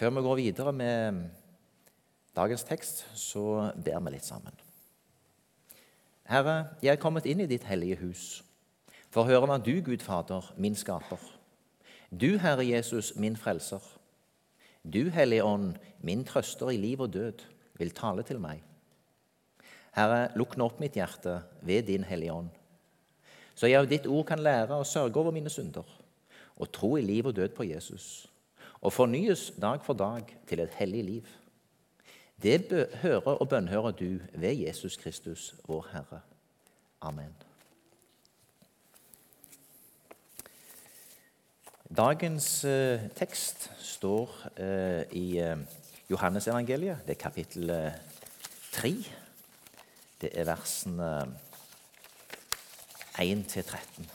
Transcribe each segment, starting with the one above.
Før vi går videre med dagens tekst, så ber vi litt sammen. Herre, jeg er kommet inn i ditt hellige hus for å høre hva du, Gud Fader, min skaper. Du, Herre Jesus, min frelser. Du, Hellige Ånd, min trøster i liv og død, vil tale til meg. Herre, lukk nå opp mitt hjerte ved din Hellige Ånd, så jeg av ditt ord kan lære å sørge over mine synder og tro i liv og død på Jesus, og fornyes dag for dag til et hellig liv. Det hører og bønnhører du ved Jesus Kristus, vår Herre. Amen. Dagens eh, tekst står eh, i eh, Johannesevangeliet. Det er kapittel 3. Det er versene 1 til 13.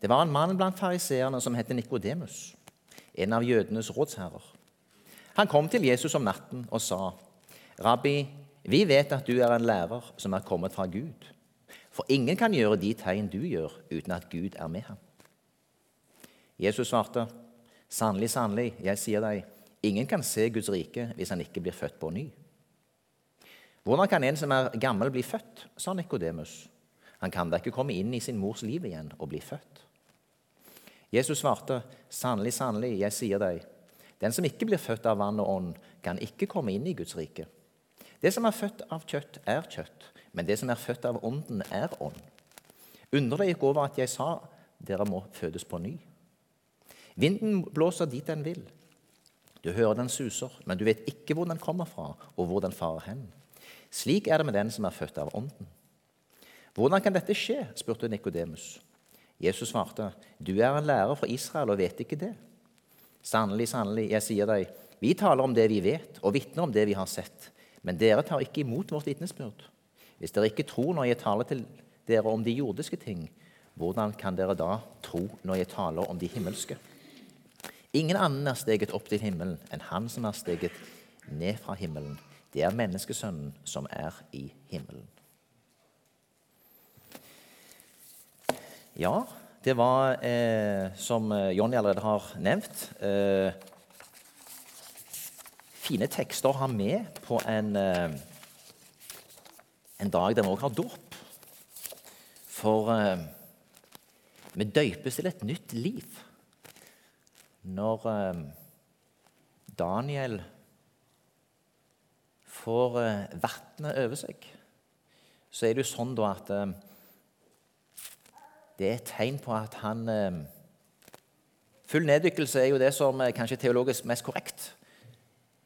Det var en mann blant fariseerne som het Nikodemus, en av jødenes rådsherrer. Han kom til Jesus om natten og sa, 'Rabbi, vi vet at du er en lærer som er kommet fra Gud.' 'For ingen kan gjøre de tegn du gjør, uten at Gud er med ham.' Jesus svarte, 'Sannelig, sannelig, jeg sier deg, ingen kan se Guds rike hvis han ikke blir født på ny.' 'Hvordan kan en som er gammel, bli født?' sa Nikodemus. 'Han kan da ikke komme inn i sin mors liv igjen og bli født.' Jesus svarte, 'Sannelig, sannelig, jeg sier deg:" Den som ikke blir født av vann og ånd, kan ikke komme inn i Guds rike. Det som er født av kjøtt, er kjøtt, men det som er født av ånden, er ånd. Undre deg ikke over at jeg sa dere må fødes på ny. Vinden blåser dit den vil. Du hører den suser, men du vet ikke hvor den kommer fra, og hvor den farer hen. Slik er det med den som er født av ånden. Hvordan kan dette skje? spurte Nikodemus. Jesus svarte, 'Du er en lærer fra Israel og vet ikke det.' Sannelig, sannelig, jeg sier deg, vi taler om det vi vet, og vitner om det vi har sett. Men dere tar ikke imot vårt vitnesbyrd. Hvis dere ikke tror når jeg taler til dere om de jordiske ting, hvordan kan dere da tro når jeg taler om de himmelske? Ingen annen er steget opp til himmelen enn han som er steget ned fra himmelen. Det er menneskesønnen som er i himmelen. Ja, det var, eh, som eh, Jonny allerede har nevnt, eh, fine tekster å ha med på en, eh, en dag der vi òg har dåp. For eh, vi døypes til et nytt liv. Når eh, Daniel får vannet over seg, så er det jo sånn da at det er et tegn på at han eh, Full neddykkelse er jo det som er kanskje teologisk mest korrekt.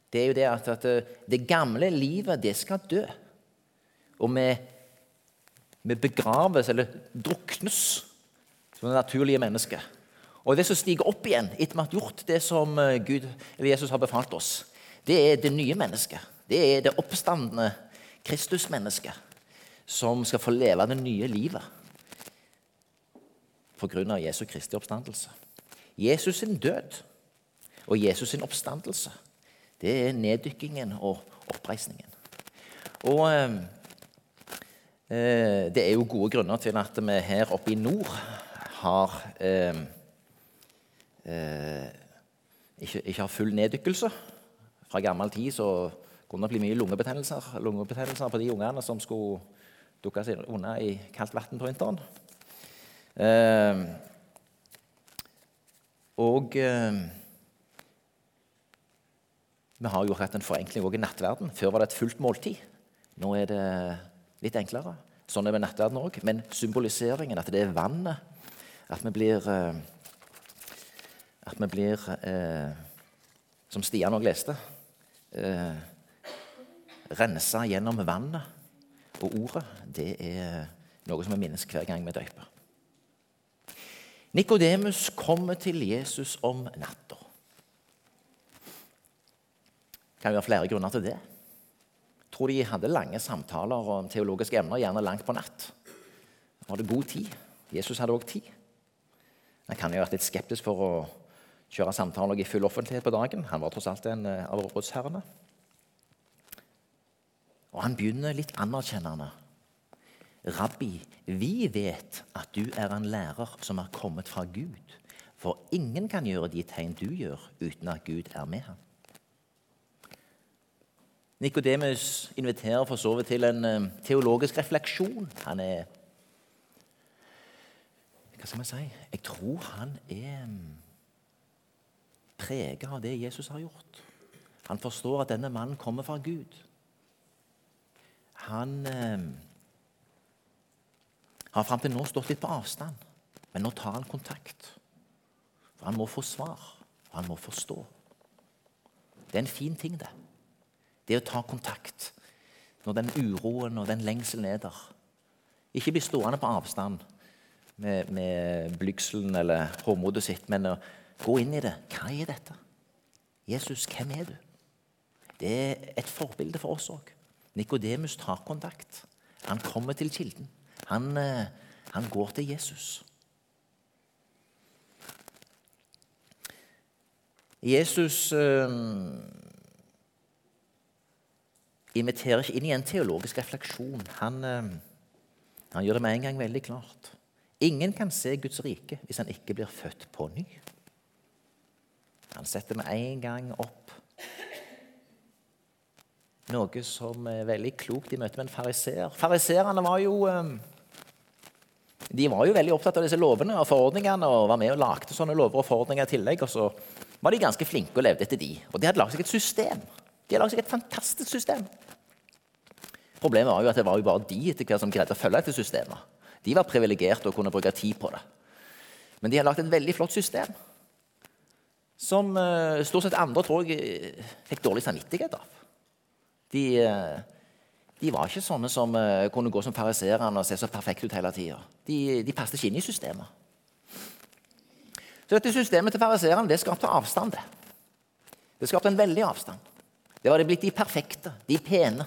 Det er jo det at, at eh, det gamle livet, det skal dø. Og vi, vi begraves, eller druknes, som det naturlige mennesket. Og det som stiger opp igjen etter vi har gjort det som eh, Gud, eller Jesus har befalt oss, det er det nye mennesket. Det er det oppstandende Kristusmennesket som skal få leve det nye livet pga. Jesu Kristi oppstandelse. Jesus sin død og Jesus sin oppstandelse det er neddykkingen og oppreisningen. Og eh, eh, Det er jo gode grunner til at vi her oppe i nord har eh, eh, ikke, ikke, har full neddykkelse. Fra gammel tid så kunne det bli mye lungebetennelser, lungebetennelser på de ungene som skulle dukke seg unna i kaldt vann på vinteren. Eh, og eh, vi har jo hatt en forenkling òg i nattverden. Før var det et fullt måltid. Nå er det litt enklere. Sånn er det med nattverden òg. Men symboliseringen, at det er vannet At vi blir eh, At vi blir eh, Som Stian òg leste eh, Rensa gjennom vannet og ordet. Det er noe som vi minnes hver gang vi døyper. Nikodemus kommer til Jesus om natta. Det kan være flere grunner til det. Jeg tror de hadde lange samtaler om teologiske emner, gjerne langt på natt. De hadde god tid. Jesus hadde òg tid. Han kan jo ha vært litt skeptisk for å kjøre samtaler i full offentlighet på dagen. Han var tross alt en eh, av rådsherrene. Og han begynner litt anerkjennende. Rabbi, vi vet at du er en lærer som er kommet fra Gud. For ingen kan gjøre de tegn du gjør, uten at Gud er med ham. Nikodemus inviterer for så vidt til en eh, teologisk refleksjon. Han er Hva skal man si? Jeg tror han er mm, preget av det Jesus har gjort. Han forstår at denne mannen kommer fra Gud. Han eh, har fram til nå stått litt på avstand, men nå tar han kontakt. For han må få svar, og han må forstå. Det er en fin ting, det. Det å ta kontakt når den uroen og den lengselen er der. Ikke bli stående på avstand med, med blygselen eller håmodet sitt, men å gå inn i det. Hva er dette? Jesus, hvem er du? Det er et forbilde for oss òg. Nikodemus tar kontakt. Han kommer til kilden. Han, eh, han går til Jesus. Jesus eh, inviterer ikke inn i en teologisk refleksjon. Han, eh, han, gjør det med en gang veldig klart. Ingen kan se Guds rike hvis han ikke blir født på ny. Han setter med en gang opp noe som er veldig klokt i møte med en fariseer. Fariseerne var jo eh, de var jo veldig opptatt av disse lovene og forordningene og var med og lagde sånne lover og forordninger i tillegg. Og så var de ganske flinke og levde etter de. Og de hadde lagd seg et system. De hadde lagd seg et fantastisk system. Problemet var jo at det var jo bare de etter hvert som greide å følge etter systemet. De var privilegerte og kunne bruke tid på det. Men de har lagd et veldig flott system som uh, stort sett andre tror jeg fikk dårlig samvittighet av. De, uh, de var ikke sånne som uh, kunne gå som fariserene og se så perfekte ut hele tida. De, de passet ikke inn i systemet. Så dette systemet til fariserene det skapte avstand. Det Det skapte en veldig avstand. Det var det blitt de perfekte, de pene,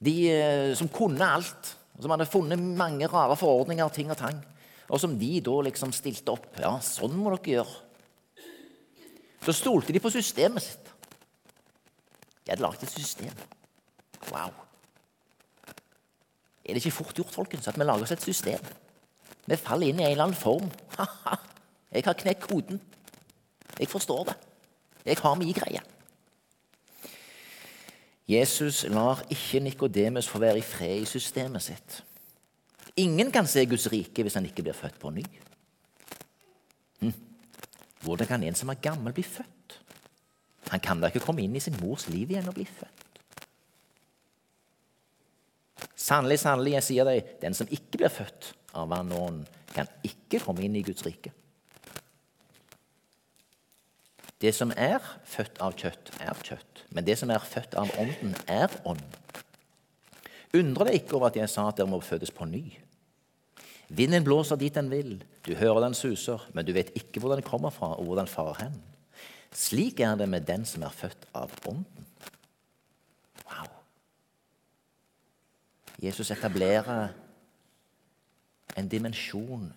de uh, som kunne alt. og Som hadde funnet mange rare forordninger, ting og tang. Og som de da liksom stilte opp. Ja, sånn må dere gjøre. Så stolte de på systemet sitt. De hadde laget et system. Wow. Er det ikke fort gjort folkens, at vi lager oss et system? Vi faller inn i en eller annen form. Jeg har knekt koden. Jeg forstår det. Jeg har min greie. Jesus lar ikke Nikodemus få være i fred i systemet sitt. Ingen kan se Guds rike hvis han ikke blir født på ny. Hm. Hvordan kan en som er gammel, bli født? Han kan da ikke komme inn i sin mors liv igjen og bli født. Sannelig, sannelig, jeg sier deg, den som ikke blir født av vann og kan ikke komme inn i Guds rike. Det som er født av kjøtt, er kjøtt, men det som er født av ånden, er ånd. Undre deg ikke over at jeg sa at dere må fødes på ny. Vinden blåser dit den vil, du hører den suser, men du vet ikke hvor den kommer fra, og hvor den farer hen. Slik er det med den som er født av ånden. Jesus etablerer en dimensjon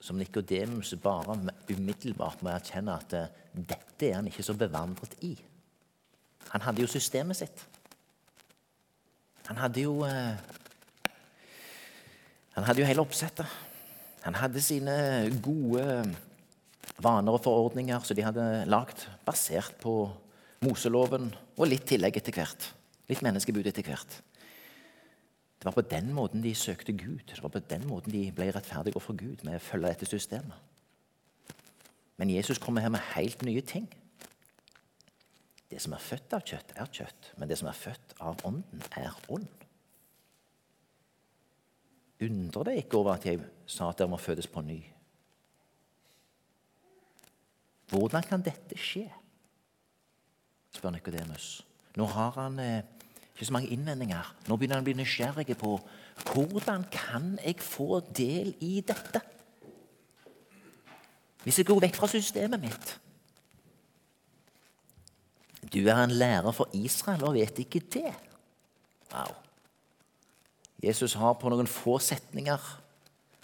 som Nikodemus bare umiddelbart må erkjenne at eh, dette er han ikke så bevandret i. Han hadde jo systemet sitt. Han hadde jo eh, Han hadde jo hele oppsettet. Han hadde sine gode vaner og forordninger som de hadde lagd basert på Moseloven og litt tillegg etter hvert. Litt menneskebud etter hvert. Det var på den måten de søkte Gud. Det var på den måten de ble rettferdige overfor Gud, med å følge dette systemet. Men Jesus kommer her med helt nye ting. Det som er født av kjøtt, er kjøtt, men det som er født av ånden, er ånd. Undrer deg ikke over at jeg sa at dere må fødes på ny? Hvordan kan dette skje? spør Nikodemus. Nå har han eh, ikke så mange innvendinger. Nå begynner han å bli nysgjerrig på hvordan kan jeg få del i dette? Hvis jeg går vekk fra systemet mitt. Du er en lærer for Israel og vet ikke det. Wow. Jesus har på noen få setninger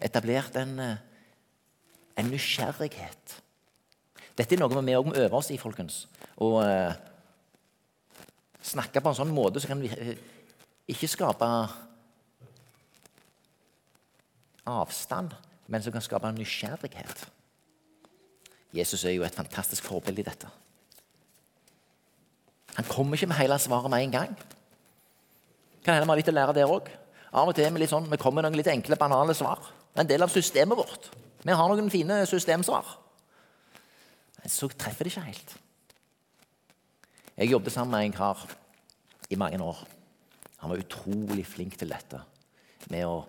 etablert en, eh, en nysgjerrighet. Dette er noe vi òg må øve oss i, folkens. Og uh, snakke på en sånn måte så kan vi, ikke skape avstand, men som kan skape nysgjerrighet. Jesus er jo et fantastisk forbilde i dette. Han kommer ikke med hele svaret med en gang. Kan hende vi har litt å lære der òg. Av og til vi, sånn, vi kommer med noen litt enkle, banale svar. Det er en del av systemet vårt. Vi har noen fine systemsvar. Men så treffer det ikke helt. Jeg jobbet sammen med en kar i mange år. Han var utrolig flink til dette. Med å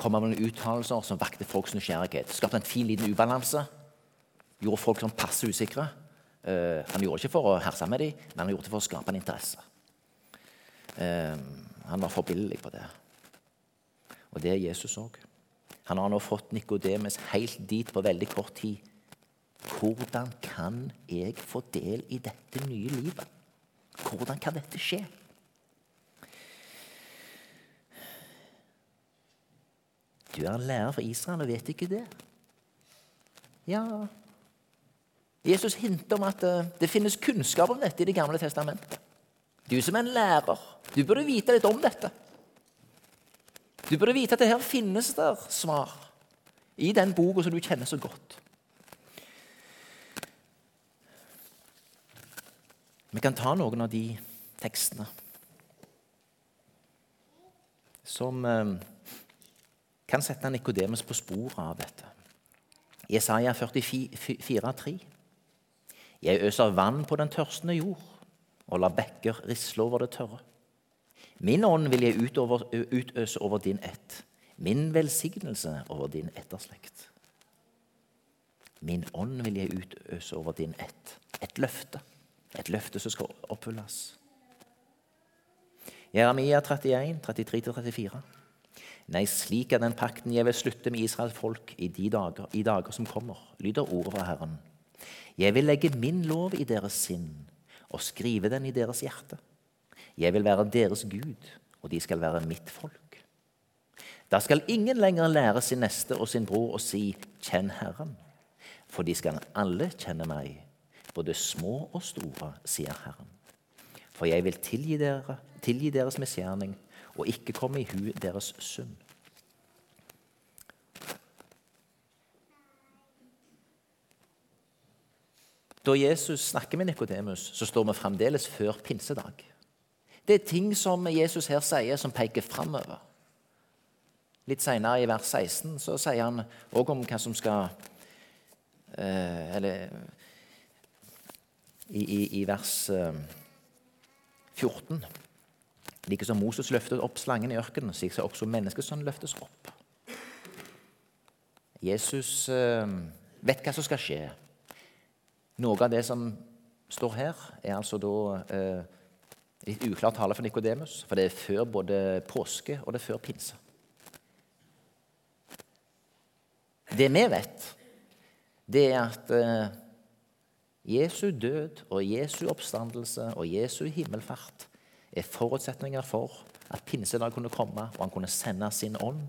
komme med noen uttalelser som vakte folks nysgjerrighet. Skapte en fin liten ubalanse. Gjorde folk sånn passe usikre. Uh, han gjorde det ikke for å herse med dem, men han gjorde det for å skape en interesse. Uh, han var forbilledlig på det. Og det er Jesus òg. Han har nå fått Nikodemes helt dit på veldig kort tid. Hvordan kan jeg få del i dette nye livet? Hvordan kan dette skje? Du er en lærer for Israel og vet ikke det. Ja Jesus hinter om at eh, det finnes kunnskap om dette i Det gamle testamentet. Du som er en lærer, du burde vite litt om dette. Du burde vite at det her finnes der svar i den boka som du kjenner så godt. Vi kan ta noen av de tekstene som eh, kan sette Nikodemus på sporet av dette. Jesaja 44, 3. Jeg øser vann på den tørstende jord og lar bekker risle over det tørre. Min ånd vil jeg utover, utøse over din ett, min velsignelse over din etterslekt. Min ånd vil jeg utøse over din ett. Et løfte. Et løfte som skal oppfylles. Jeremia 31, 33-34. Nei, slik er den pakten jeg vil slutte med Israels folk i de dager, i dager som kommer, lyder ordet fra Herren. Jeg vil legge min lov i deres sinn og skrive den i deres hjerte. Jeg vil være deres Gud, og de skal være mitt folk. Da skal ingen lenger lære sin neste og sin bror å si 'Kjenn Herren', for de skal alle kjenne meg, både små og store, sier Herren. For jeg vil tilgi, dere, tilgi deres misgjerning og ikke komme i hu deres synd. Da Jesus snakker med Nikodemus, så står vi fremdeles før pinsedag. Det er ting som Jesus her sier, som peker framover. Litt senere, i vers 16, så sier han òg om hva som skal eh, Eller i, i, i vers eh, 14 Like som Moses løftet opp slangen i ørkenen, slik skal også menneskesønnen løftes opp. Jesus eh, vet hva som skal skje. Noe av det som står her, er altså da eh, litt uklar tale for Nikodemus, for det er før både påske og det er før pinse. Det vi vet, det er at eh, Jesu død og Jesu oppstandelse og Jesu himmelfart er forutsetninger for at pinsedag kunne komme, og han kunne sende sin ånd.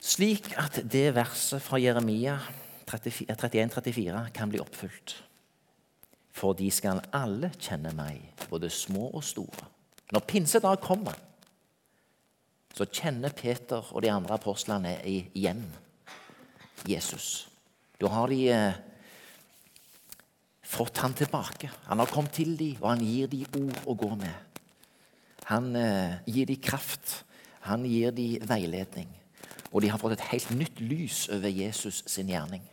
Slik at det verset fra Jeremia 31-34 kan bli oppfylt. For de skal alle kjenne meg, både små og store. Når pinsedag kommer, så kjenner Peter og de andre apostlene igjen Jesus. Da har de eh, fått han tilbake. Han har kommet til dem, og han gir dem ord å gå med. Han eh, gir dem kraft. Han gir dem veiledning. Og de har fått et helt nytt lys over Jesus sin gjerning.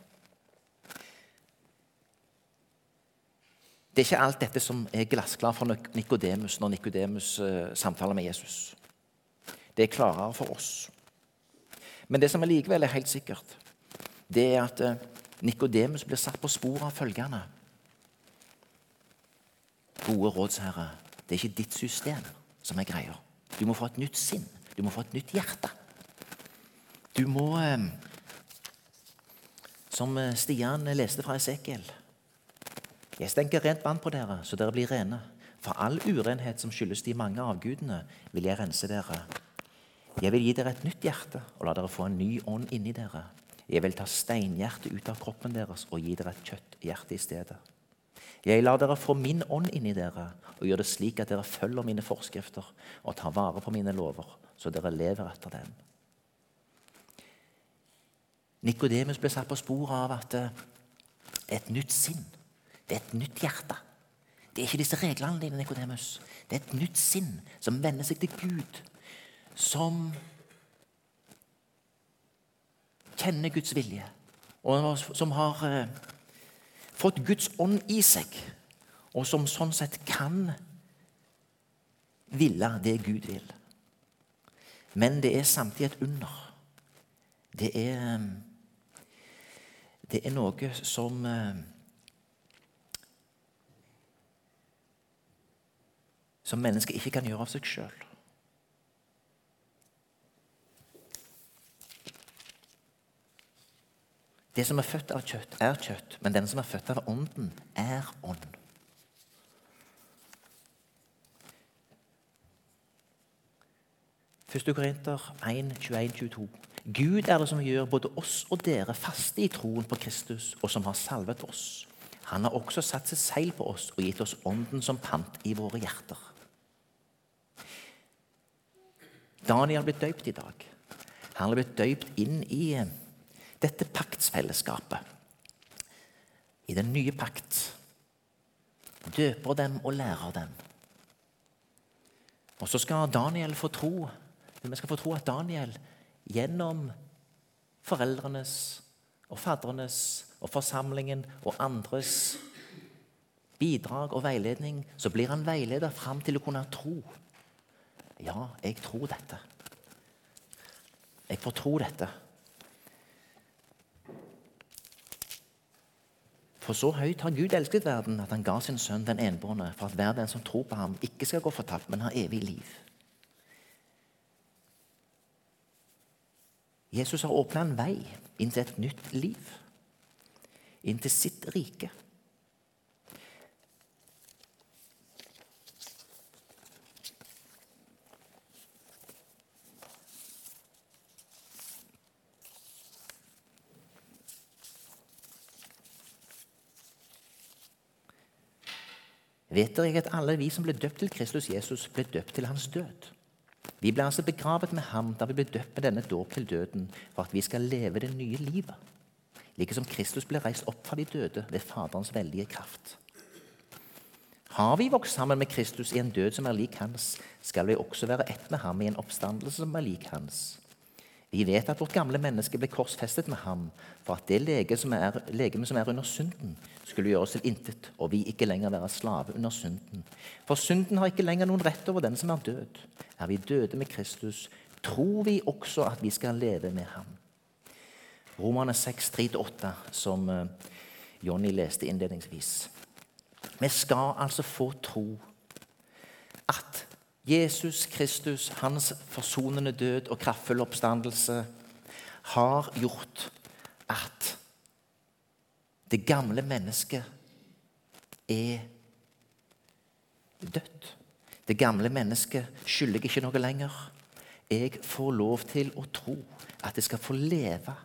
Det er ikke alt dette som er glassklart for Nikodemus når Nikodemus eh, samtaler med Jesus. Det er klarere for oss. Men det som allikevel er helt sikkert, det er at eh, Nikodemus blir satt på sporet av følgende. Gode rådsherre, det er ikke ditt system som er greia. Du må få et nytt sinn. Du må få et nytt hjerte. Du må, uh, som Stian leste fra Esekiel jeg stenker rent vann på dere, så dere blir rene. For all urenhet som skyldes de mange avgudene, vil jeg rense dere. Jeg vil gi dere et nytt hjerte og la dere få en ny ånd inni dere. Jeg vil ta steinhjertet ut av kroppen deres og gi dere et kjøtthjerte i stedet. Jeg lar dere få min ånd inni dere og gjør det slik at dere følger mine forskrifter og tar vare på mine lover, så dere lever etter dem. Nikodemus ble satt på sporet av at det er et nytt sinn. Det er et nytt hjerte. Det er ikke disse reglene dine, Nikodemus. Det er et nytt sinn som vender seg til Gud. Som kjenner Guds vilje, og som har eh, fått Guds ånd i seg, og som sånn sett kan ville det Gud vil. Men det er samtidig et under. Det er Det er noe som eh, Som mennesket ikke kan gjøre av seg sjøl. Det som er født av kjøtt, er kjøtt, men den som er født av Ånden, er ånd. Første Korinter 1, 21, 22. Gud er det som gjør både oss og dere faste i troen på Kristus, og som har salvet oss. Han har også satt seg seil på oss og gitt oss Ånden som pant i våre hjerter. Daniel ble døypt i dag. Han er blitt døypt inn i dette paktsfellesskapet. I den nye pakt. Døper dem og lærer dem. Og så skal Daniel få tro Vi skal få tro at Daniel gjennom foreldrenes og fadrenes og forsamlingen og andres bidrag og veiledning, så blir han veileder fram til å kunne tro. Ja, jeg tror dette. Jeg får tro dette. For så høyt har Gud elsket verden at han ga sin sønn den enbårne, for at hver den som tror på ham, ikke skal gå fortapt, men ha evig liv. Jesus har åpna en vei inn til et nytt liv, inn til sitt rike. Vet dere at alle vi som ble døpt til Kristus Jesus, ble døpt til hans død. Vi ble altså begravet med ham da vi ble døpt med denne dåp til døden, for at vi skal leve det nye livet. Like som Kristus ble reist opp fra de døde ved Faderens veldige kraft. Har vi vokst sammen med Kristus i en død som er lik hans, skal vi også være ett med ham i en oppstandelse som er lik hans. Vi vet at vårt gamle menneske ble korsfestet med ham for at det legemet som legeme som er under synden, skulle gjøres til intet, og vi ikke lenger være slave under synden. For synden har ikke lenger noen rett over den som er død. Er vi døde med Kristus, tror vi også at vi skal leve med ham. Romane 6, 3-8, som eh, Jonny leste innledningsvis. Vi skal altså få tro at Jesus Kristus, hans forsonende død og kraftfulle oppstandelse, har gjort at det gamle mennesket er dødt. Det gamle mennesket skylder jeg ikke noe lenger. Jeg får lov til å tro at jeg skal få leve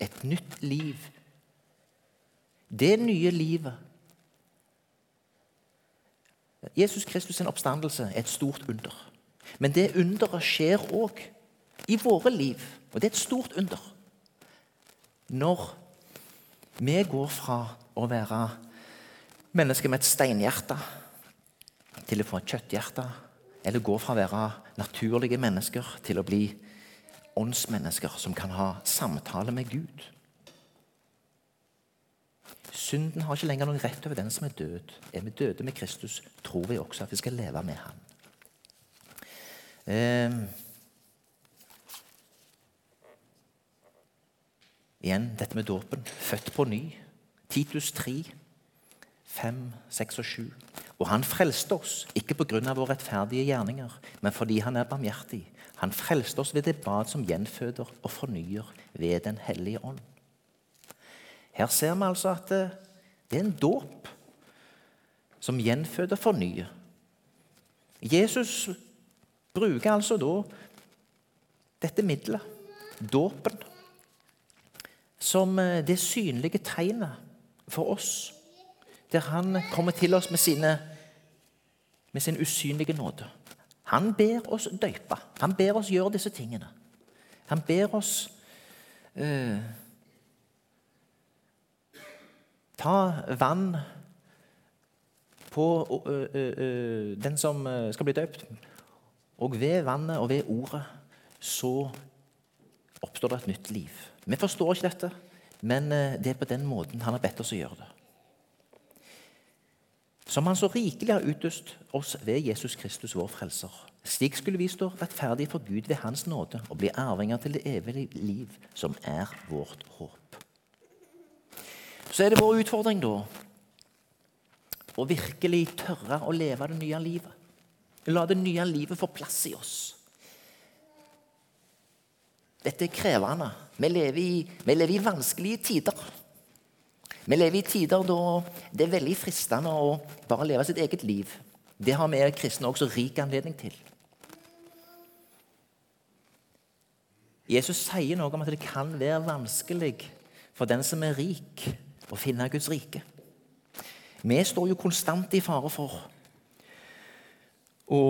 et nytt liv. Det nye livet Jesus Kristus' sin oppstandelse er et stort under. Men det underet skjer òg i våre liv, og det er et stort under. Når vi går fra å være mennesker med et steinhjerte til å få et kjøtthjerte, eller går fra å være naturlige mennesker til å bli åndsmennesker som kan ha samtale med Gud. Synden har ikke lenger noen rett over den som er død. Er vi døde med Kristus, tror vi også at vi skal leve med ham. Eh, igjen dette med dåpen. Født på ny. Titus 3, 5, 6 og 7. Og han frelste oss, ikke pga. våre rettferdige gjerninger, men fordi han er barmhjertig. Han frelste oss ved det bad som gjenføder og fornyer ved Den hellige ånd. Her ser vi altså at det, det er en dåp som gjenføder og fornyer. Jesus bruker altså da dette middelet, dåpen, som eh, det synlige tegnet for oss der han kommer til oss med, sine, med sin usynlige nåde. Han ber oss døype. Han ber oss gjøre disse tingene. Han ber oss eh, ta vann på ø, ø, ø, den som skal bli døpt. Og ved vannet og ved ordet så oppstår det et nytt liv. Vi forstår ikke dette, men det er på den måten han har bedt oss å gjøre det. Som han så rikelig har utøst oss ved Jesus Kristus, vår frelser. Slik skulle vi stå rettferdige for Gud ved Hans nåde og bli arvinger til det evige liv, som er vårt håp. Så er det vår utfordring, da, å virkelig tørre å leve det nye livet. La det nye livet få plass i oss. Dette er krevende. Vi lever i, vi lever i vanskelige tider. Vi lever i tider da det er veldig fristende å bare leve sitt eget liv. Det har vi kristne også rik anledning til. Jesus sier noe om at det kan være vanskelig for den som er rik, å finne Guds rike. Vi står jo konstant i fare for å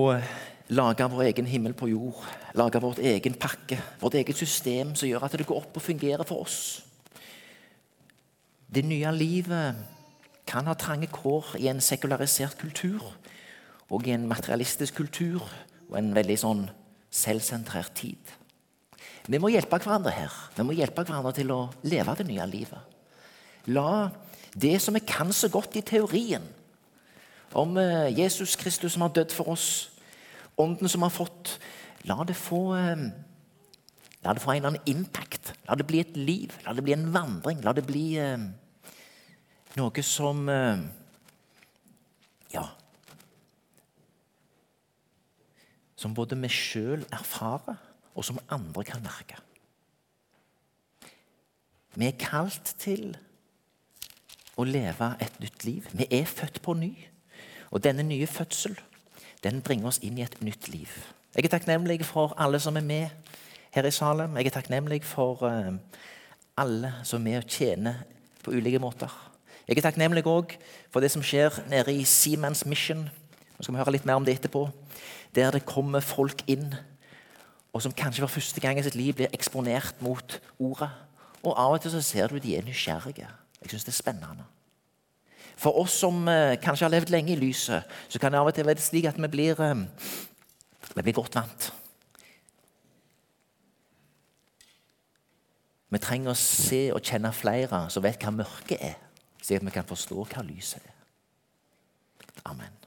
lage vår egen himmel på jord. Lage vårt egen pakke, vårt eget system som gjør at det går opp og fungerer for oss. Det nye livet kan ha trange kår i en sekularisert kultur og i en materialistisk kultur og en veldig sånn selvsentrert tid. Vi må hjelpe hverandre her. Vi må hjelpe hverandre til å leve det nye livet. La det som vi kan så godt i teorien, om eh, Jesus Kristus som har dødd for oss, ånden som har fått La det få eh, La det få en eller annen impact. La det bli et liv. La det bli en vandring. La det bli eh, noe som Ja Som både vi sjøl erfarer, og som andre kan merke. Vi er kalt til å leve et nytt liv. Vi er født på ny. Og denne nye fødsel den bringer oss inn i et nytt liv. Jeg er takknemlig for alle som er med her i Salem. Jeg er takknemlig for uh, alle som er med og tjener på ulike måter. Jeg er takknemlig òg for det som skjer nede i Siemens Mission. Nå skal vi høre litt mer om det etterpå. Der det kommer folk inn og som kanskje for første gang i sitt liv blir eksponert mot ordet. Og av og til så ser du de er nysgjerrige. Jeg syns det er spennende. For oss som eh, kanskje har levd lenge i lyset, så kan det av og til være slik at vi blir, eh, vi blir godt vant. Vi trenger å se og kjenne flere som vet hva mørket er, slik at vi kan forstå hva lyset er. Amen.